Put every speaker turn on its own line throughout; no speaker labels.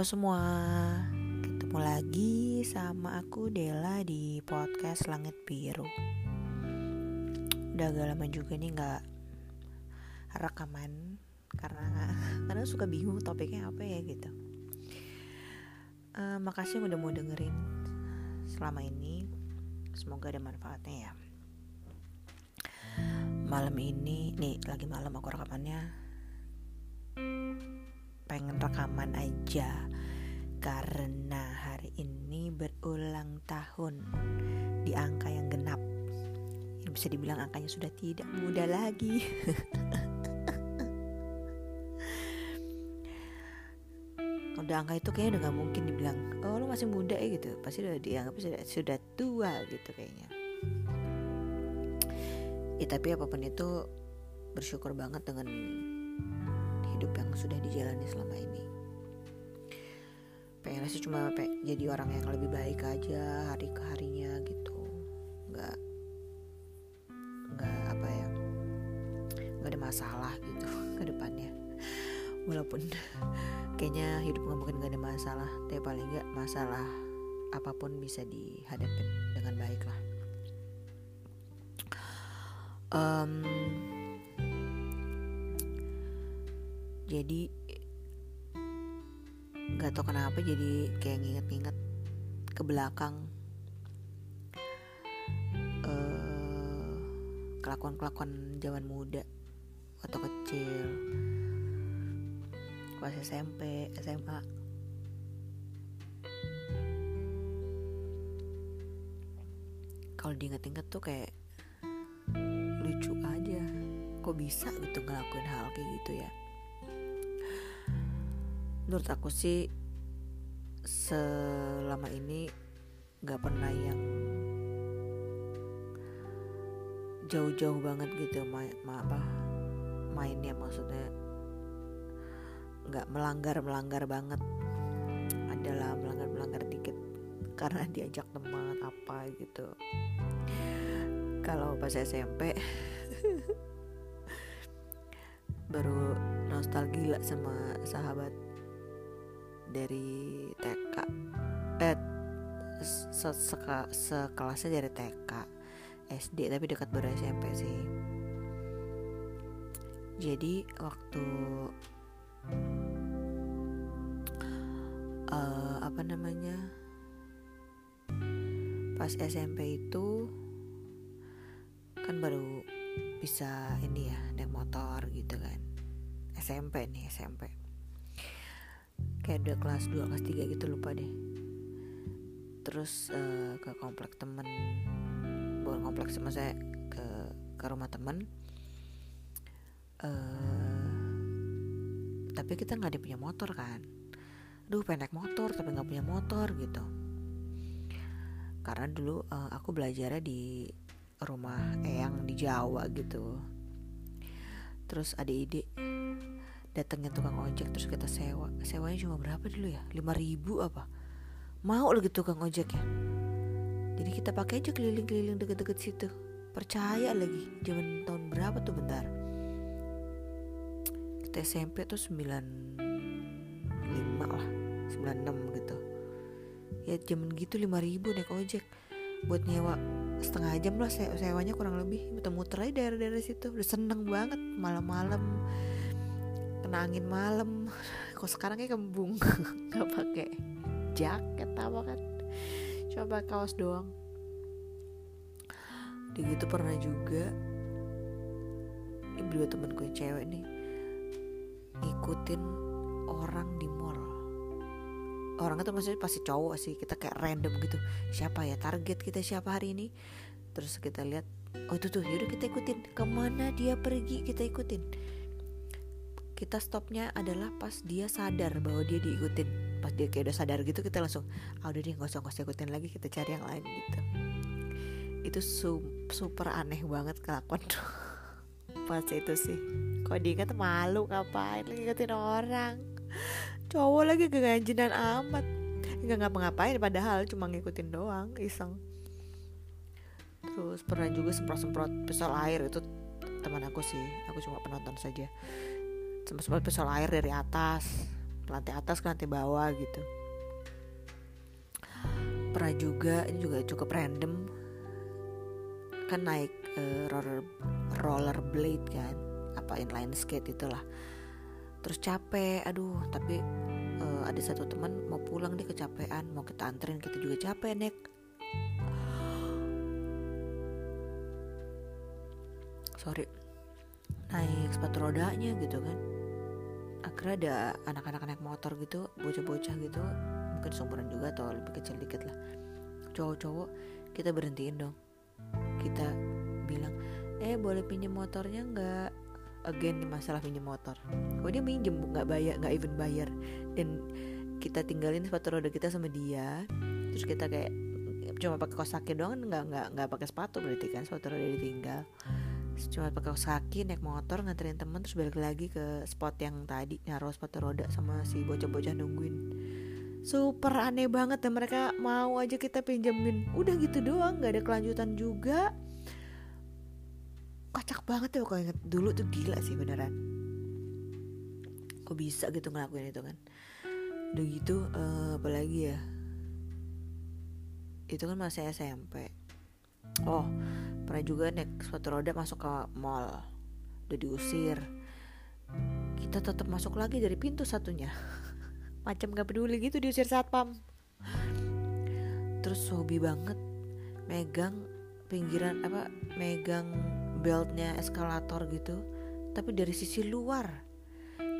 Semua, ketemu lagi sama aku Dela di podcast Langit Biru. Udah agak lama juga nih nggak rekaman karena karena suka bingung topiknya apa ya gitu. Uh, makasih udah mau dengerin selama ini. Semoga ada manfaatnya ya. Malam ini, nih lagi malam aku rekamannya pengen rekaman aja. Karena hari ini berulang tahun di angka yang genap. Ini bisa dibilang angkanya sudah tidak muda lagi. Udah angka itu kayaknya udah gak mungkin dibilang oh lo masih muda ya gitu. Pasti udah dianggap sudah sudah tua gitu kayaknya. Ya tapi apa pun itu bersyukur banget dengan hidup yang sudah dijalani selama ini. Pengen sih cuma pe jadi orang yang lebih baik aja hari ke harinya gitu. Nggak nggak apa ya nggak ada masalah gitu ke depannya. Walaupun kayaknya hidup nggak mungkin gak ada masalah tapi paling nggak masalah apa pun bisa dihadapi dengan baik lah. Um, jadi nggak tau kenapa jadi kayak nginget-nginget ke belakang. Uh, kelakuan-kelakuan zaman muda waktu kecil. Pas SMP SMA kalau diinget-inget tuh kayak lucu aja. Kok bisa gitu ngelakuin hal kayak gitu ya menurut aku sih selama ini nggak pernah yang jauh-jauh banget gitu main ma apa mainnya maksudnya nggak melanggar melanggar banget. Adalah melanggar melanggar dikit karena diajak teman apa gitu. Kalau pas SMP baru nostalgia sama sahabat dari TK eh se -seka, sekelasnya dari TK SD tapi dekat baru SMP sih. Jadi waktu uh, apa namanya pas SMP itu kan baru bisa ini ya naik motor gitu kan. SMP nih SMP kayak udah kelas 2 kelas 3 gitu lupa deh. Terus uh, ke komplek temen. Bukan kompleks sama saya ke ke rumah temen. Uh, tapi kita nggak ada punya motor kan. Duh pengen naik motor tapi nggak punya motor gitu. Karena dulu uh, aku belajarnya di rumah eyang di Jawa gitu. Terus ada ide datengin tukang ojek terus kita sewa. Sewanya cuma berapa dulu ya? Lima ribu apa? Mau lagi tukang ojek ya jadi kita pakai aja keliling-keliling deket-deket situ. Percaya lagi zaman tahun berapa tuh bentar? Kita SMP tuh 95 lah 96 gitu. Ya zaman gitu lima ribu naik ojek. Buat nyewa setengah jam lah sewanya kurang lebih. Muter-muter aja daerah-daerah situ. Udah seneng banget malam-malam kena angin malam. Kok sekarang kayak kembung? Nggak pakai jaket apa kan? Coba kaos doang. Di gitu pernah juga. Ini berdua temenku yang cewek nih. Ngikutin orang di mall. Orang itu maksudnya pasti cowok sih. Kita kayak random gitu. Siapa ya? Target kita siapa hari ini? Terus kita lihat oh itu tuh yaudah kita ikutin. Ke mana dia pergi? Kita ikutin kita stopnya adalah pas dia sadar bahwa dia diikutin. Pas dia kayak udah sadar gitu kita langsung ah udah deh nggak usah nggak usah ikutin lagi kita cari yang lain gitu. Itu su super aneh banget kelakuan pas itu sih. Kok diingat malu ngapain lagi ngikutin orang? Cowok lagi keganjinan amat. Nggak ngapa-ngapain padahal cuma ngikutin doang iseng. Terus pernah juga semprot-semprot pistol air itu teman aku sih aku cuma penonton saja sempat-sempat pistol air dari atas lantai atas ke lantai bawah gitu. Pernah juga ini juga cukup random. Kan naik uh, roller roller blade kan apa inline skate itulah. Terus capek aduh tapi uh, ada satu teman mau pulang dia kecapean mau kita anterin kita juga capek nek. Sorry. Naik sepatu rodanya gitu kan akhirnya ada anak-anak naik motor gitu bocah-bocah gitu mungkin seumuran juga atau lebih kecil dikit lah. Cowok-cowok kita berhentiin dong. Kita bilang eh boleh pinjam motornya nggak? Again masalah pinjam motor. Kok dia minjem nggak bayar nggak even bayar. Dan kita tinggalin sepatu roda kita sama dia. Terus kita kayak cuma pakai kos kaki doang nggak nggak nggak pakai sepatu berarti kan sepatu roda ditinggal cuma pakai kos kaki naik motor nganterin temen terus balik lagi ke spot yang tadi naruh sepatu roda sama si bocah-bocah nungguin. Super aneh banget dan mereka mau aja kita pinjemin. Udah gitu doang nggak ada kelanjutan juga. Kocak banget ya kalau inget dulu tuh gila sih beneran. Kok bisa gitu ngelakuin itu kan? Udah gitu uh, apalagi ya? Itu kan masih SMP oh pernah juga naik sepatu roda masuk ke mall. Udah diusir. Kita tetap masuk lagi dari pintu satunya. Macam gak peduli gitu diusir satpam. Terus hobi banget megang pinggiran apa megang beltnya eskalator gitu tapi dari sisi luar.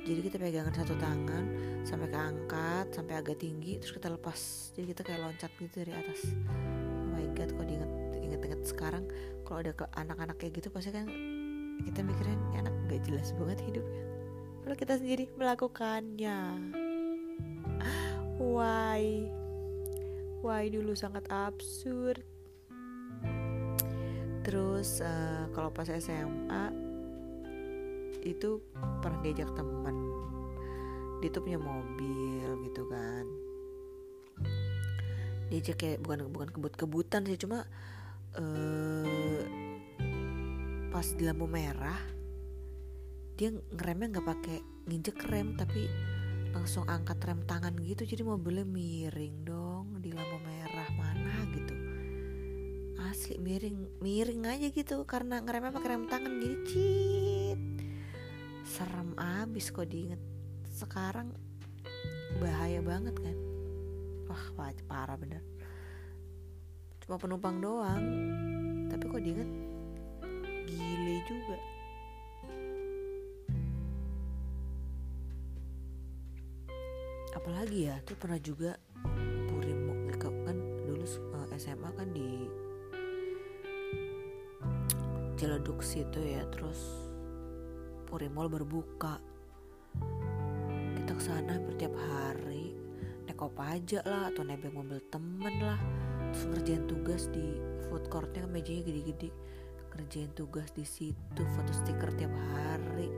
Jadi kita pegangan satu tangan sampai keangkat sampai agak tinggi terus kita lepas. Jadi kita kayak loncat gitu dari atas. Oh my god kok diinget inget-inget sekarang kalau ada ke anak-anak kayak gitu pasti kan kita mikirin anak gak jelas banget hidupnya. Kalau kita sendiri melakukannya. Why? Why dulu sangat absurd. Terus uh, kalau pas SMA itu pernah diajak temen. Dia tuh punya mobil gitu kan. Diajak kayak bukan bukan kebut-kebutan sih cuma uh, pas di lampu merah dia ngeremnya nggak pakai nginjek rem tapi langsung angkat rem tangan gitu. Jadi mobilnya miring dong di lampu merah mana gitu. Asli miring miring aja gitu karena ngeremnya pakai rem tangan jadi cit. Serem abis kok diinget. Sekarang bahaya banget kan? Wah parah bener cuma penumpang doang. Tapi kok diinget gile juga. Apalagi ya tuh pernah juga Purimuk kan dulu uh, eh, SMA kan di Ciledug situ ya terus Purimol berbuka kita ke sana hampir tiap hari naik aja lah atau nebeng mobil temen lah. Terus ngerjain tugas di food courtnya mejanya gede-gede. Ngerjain tugas di situ foto stiker tiap hari.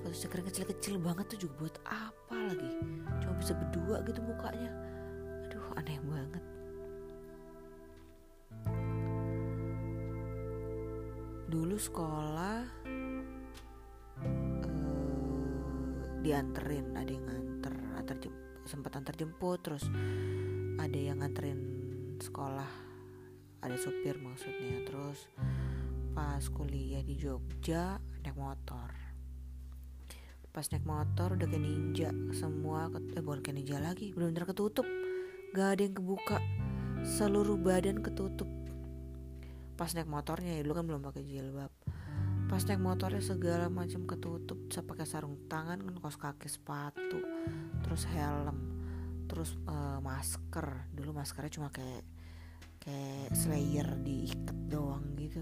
Foto stiker kecil-kecil banget tuh juga buat apa lagi? Cuma bisa berdua gitu mukanya. Aduh aneh banget. Dulu sekolah uh, dianterin ada yang nganter antar sempat antar jemput terus ada yang nganterin sekolah ada supir maksudnya. Terus pas kuliah di Jogja naik motor. Pas naik motor udah kayak ninja semua eh bukan kayak ninja lagi benar-benar ketutup. Gak ada yang kebuka seluruh badan ketutup. Pas naik motornya ya dulu kan belum pakai jilbab pas naik motornya segala macam ketutup saya pakai sarung tangan kan kos kaki sepatu terus helm terus uh, masker. Dulu maskernya cuma kayak kayak slayer diikat doang gitu.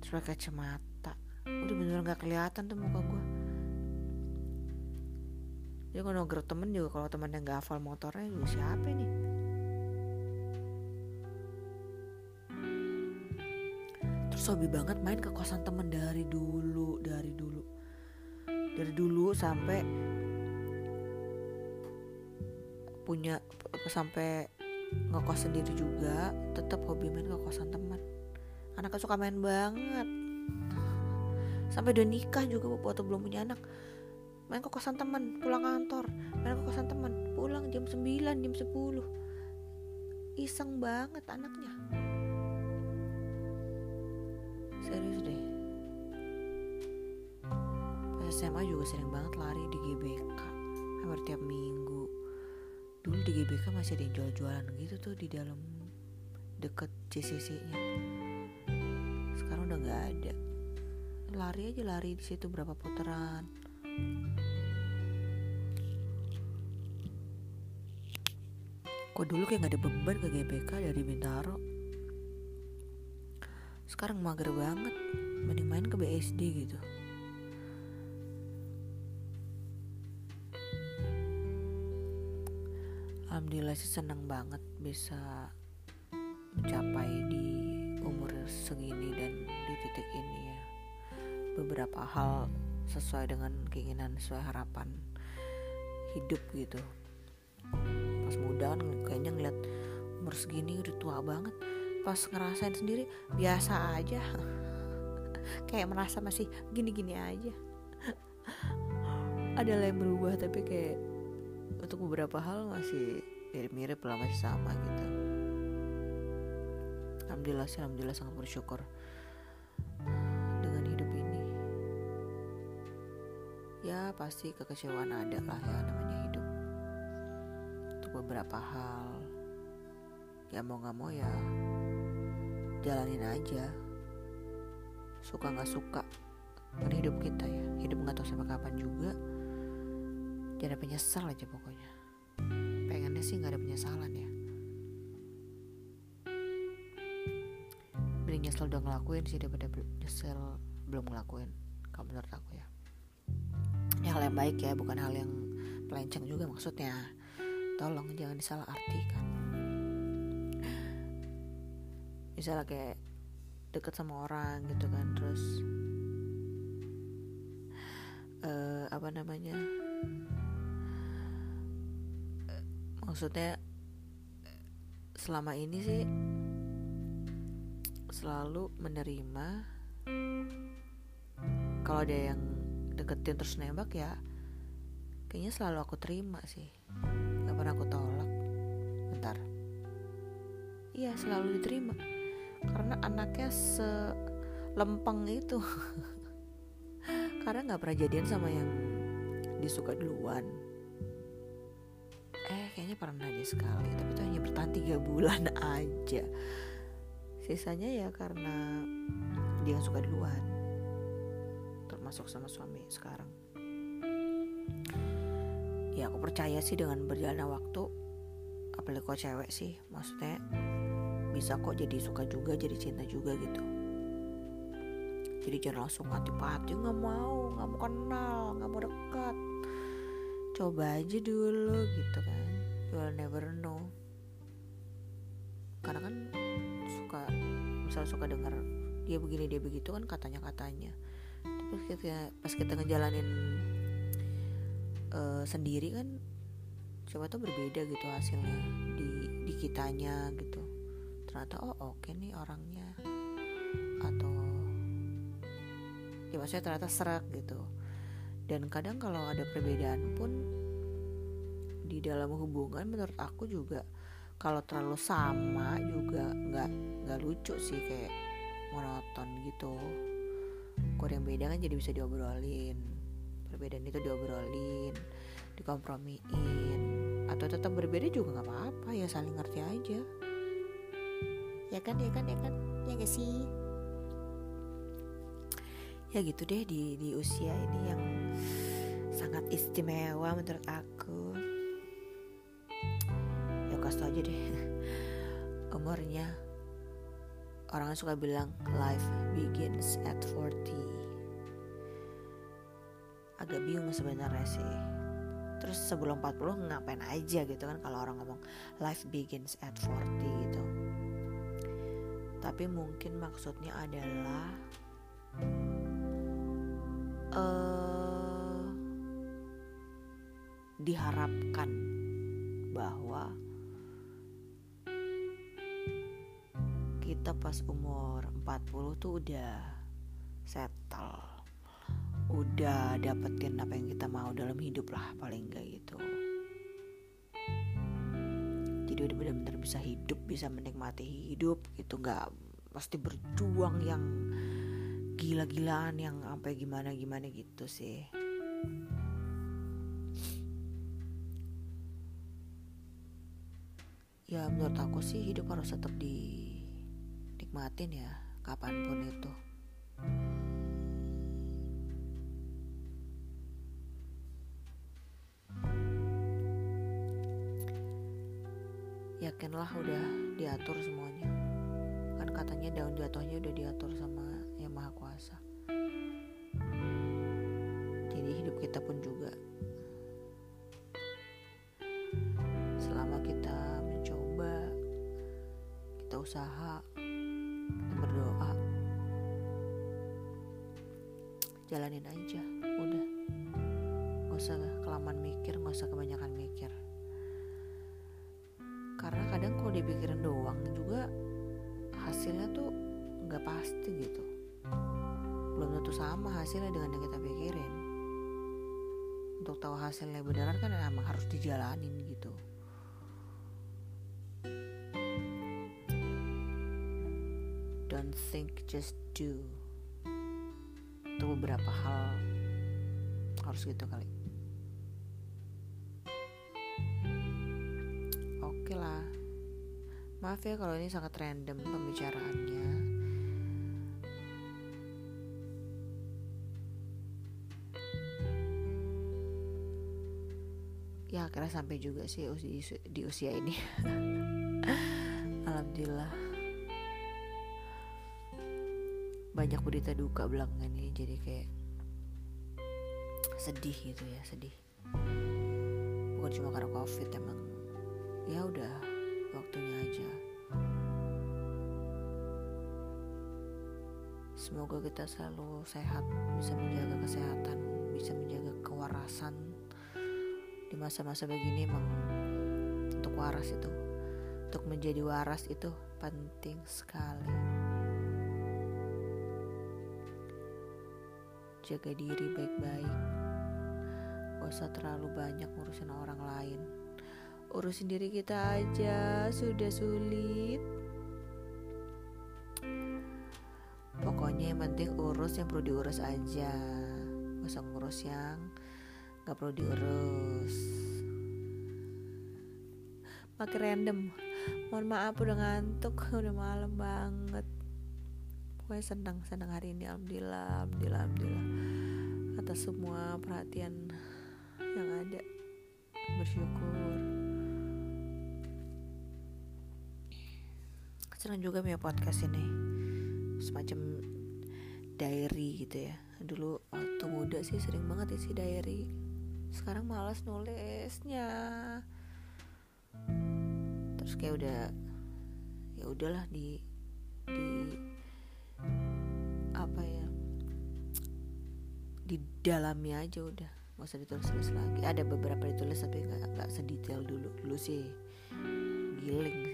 Terus pakai kacamata. Udah bener nggak kelihatan tuh muka gue jadi kalau nongkrong temen juga kalau temennya nggak hafal motornya siapa nih hobi banget main ke kosan temen dari dulu dari dulu. Dari dulu sampai punya sampai ngekos sendiri juga tetap hobi main ke kosan teman anaknya suka main banget. Sampai udah nikah juga waktu belum punya anak. Main ke kosan teman pulang kantor. Main ke kosan teman pulang jam 9 jam 10 iseng banget anaknya serius deh. Pas SMA juga sering banget lari di GBK hampir tiap minggu. Dulu di GBK masih ada yang jual-jualan gitu tuh di dalam deket CCC nya sekarang udah nggak ada. Lari aja lari di situ berapa putaran. Kok dulu kayak gak ada beban ke GBK dari Bintaro sekarang mager banget mending main ke BSD gitu. Alhamdulillah sih seneng banget bisa mencapai di umur segini dan di titik ini ya. Beberapa hal sesuai dengan keinginan sesuai harapan hidup gitu. Pas muda kan kayaknya ngeliat umur segini udah tua banget pas ngerasain sendiri biasa aja. Kayak merasa masih gini-gini aja. Ada yang berubah tapi kayak untuk beberapa hal masih mirip-mirip lah masih sama gitu. Alhamdulillah sih alhamdulillah sangat bersyukur dengan hidup ini. Ya pasti kekecewaan ada lah ya namanya hidup. Untuk beberapa hal. Ya mau nggak mau ya jalanin aja. Suka nggak suka kan hidup kita ya. Hidup nggak tahu sampai kapan juga. Jangan penyesal aja pokoknya. Pengennya sih nggak ada penyesalan ya. Mending nyesel udah ngelakuin sih daripada nyesel belum ngelakuin kalau menurut aku ya. Ini hal yang baik ya bukan hal yang pelenceng juga maksudnya. Tolong jangan disalah artikan misalnya kayak deket sama orang gitu kan terus uh, apa namanya uh, maksudnya selama ini sih selalu menerima kalau ada yang deketin terus nembak ya kayaknya selalu aku terima sih. Gak pernah aku tolak. Bentar iya selalu diterima karena anaknya selempeng itu. Karena nggak pernah jadian sama yang disuka duluan. Eh kayaknya pernah aja sekali tapi itu hanya bertahan tiga bulan aja. Sisanya ya karena dia yang suka duluan. Termasuk sama suami sekarang. Ya aku percaya sih dengan berjalannya waktu. Apalagi kok cewek sih maksudnya bisa kok jadi suka juga jadi cinta juga gitu. Jadi jangan langsung hati-hati nggak mau nggak mau kenal nggak mau dekat. Coba aja dulu gitu kan. You will never know. Karena kan suka misal suka dengar dia begini dia begitu kan katanya katanya tapi kita pas kita ngejalanin uh, sendiri kan siapa tuh berbeda gitu hasilnya di di kitanya gitu ternyata oh oke okay nih orangnya. Atau ya maksudnya ternyata serak gitu. Dan kadang kalau ada perbedaan pun di dalam hubungan menurut aku juga kalau terlalu sama juga nggak nggak lucu sih kayak monoton gitu. Kalau yang beda kan jadi bisa diobrolin perbedaan itu diobrolin dikompromiin atau tetap berbeda juga nggak apa-apa ya saling ngerti aja ya kan ya kan ya kan? Ya gak sih? Ya gitu deh di di usia ini yang sangat istimewa menurut aku. Ya kasih aja deh. Umurnya. Orang suka bilang life begins at 40 agak bingung sebenarnya sih. Terus sebelum 40 ngapain aja gitu kan kalau orang ngomong life begins at 40 gitu tapi mungkin maksudnya adalah uh, diharapkan bahwa kita pas umur 40 tuh udah settle udah dapetin apa yang kita mau dalam hidup lah paling enggak gitu jadi udah benar-benar bisa hidup bisa menikmati hidup gitu. Nggak pasti berjuang yang gila-gilaan yang sampai gimana gimana gitu sih. Ya menurut aku sih hidup harus tetap dinikmatin ya kapan pun itu yakinlah udah diatur semuanya. Kan katanya daun jatuhnya udah diatur sama yang maha kuasa. Jadi hidup kita pun juga. Selama kita mencoba kita usaha berdoa jalanin aja udah. Gak usah kelamaan mikir gak usah kebanyakan mikir kalau dipikirin doang juga hasilnya tuh nggak pasti gitu. Belum tentu sama hasilnya dengan yang kita pikirin. Untuk tahu hasilnya beneran kan emang harus dijalanin gitu. Don't think just do. Itu beberapa hal harus gitu kali Maaf ya kalau ini sangat random pembicaraannya. Ya akhirnya sampai juga sih di usia ini. Alhamdulillah. Banyak berita duka belakangan ini jadi kayak sedih gitu ya sedih. Bukan cuma karena covid emang ya udah waktunya aja. Semoga kita selalu sehat, bisa menjaga kesehatan, bisa menjaga kewarasan di masa-masa begini emang untuk waras itu, untuk menjadi waras itu penting sekali. Jaga diri baik-baik, gak usah terlalu banyak ngurusin orang lain urusin diri kita aja sudah sulit. Pokoknya yang penting urus yang perlu diurus aja. Gak usah ngurus yang gak perlu diurus. Makin random. Mohon maaf udah ngantuk udah malam banget. Pokoknya senang senang hari ini. Alhamdulillah alhamdulillah alhamdulillah. Atas semua perhatian yang ada. Bersyukur senang juga punya podcast ini. Semacam diary gitu ya. Dulu waktu muda sih sering banget isi diary. Sekarang malas nulisnya. Terus kayak udah ya udahlah di di apa ya di dalamnya aja udah. Nggak usah ditulis-tulis lagi. Ada beberapa ditulis tapi nggak nggak sedetail dulu. Dulu sih giling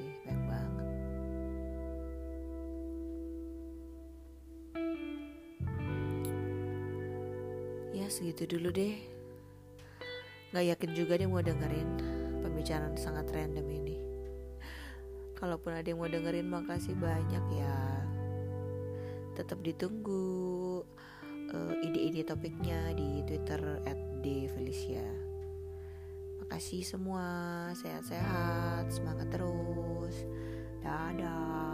ya segitu dulu deh. Gak yakin juga dia mau dengerin pembicaraan sangat random ini. Kalaupun ada yang mau dengerin makasih banyak ya. Tetap ditunggu uh, ide-ide topiknya di Twitter at Felicia Makasih semua, sehat-sehat, semangat terus. Dadah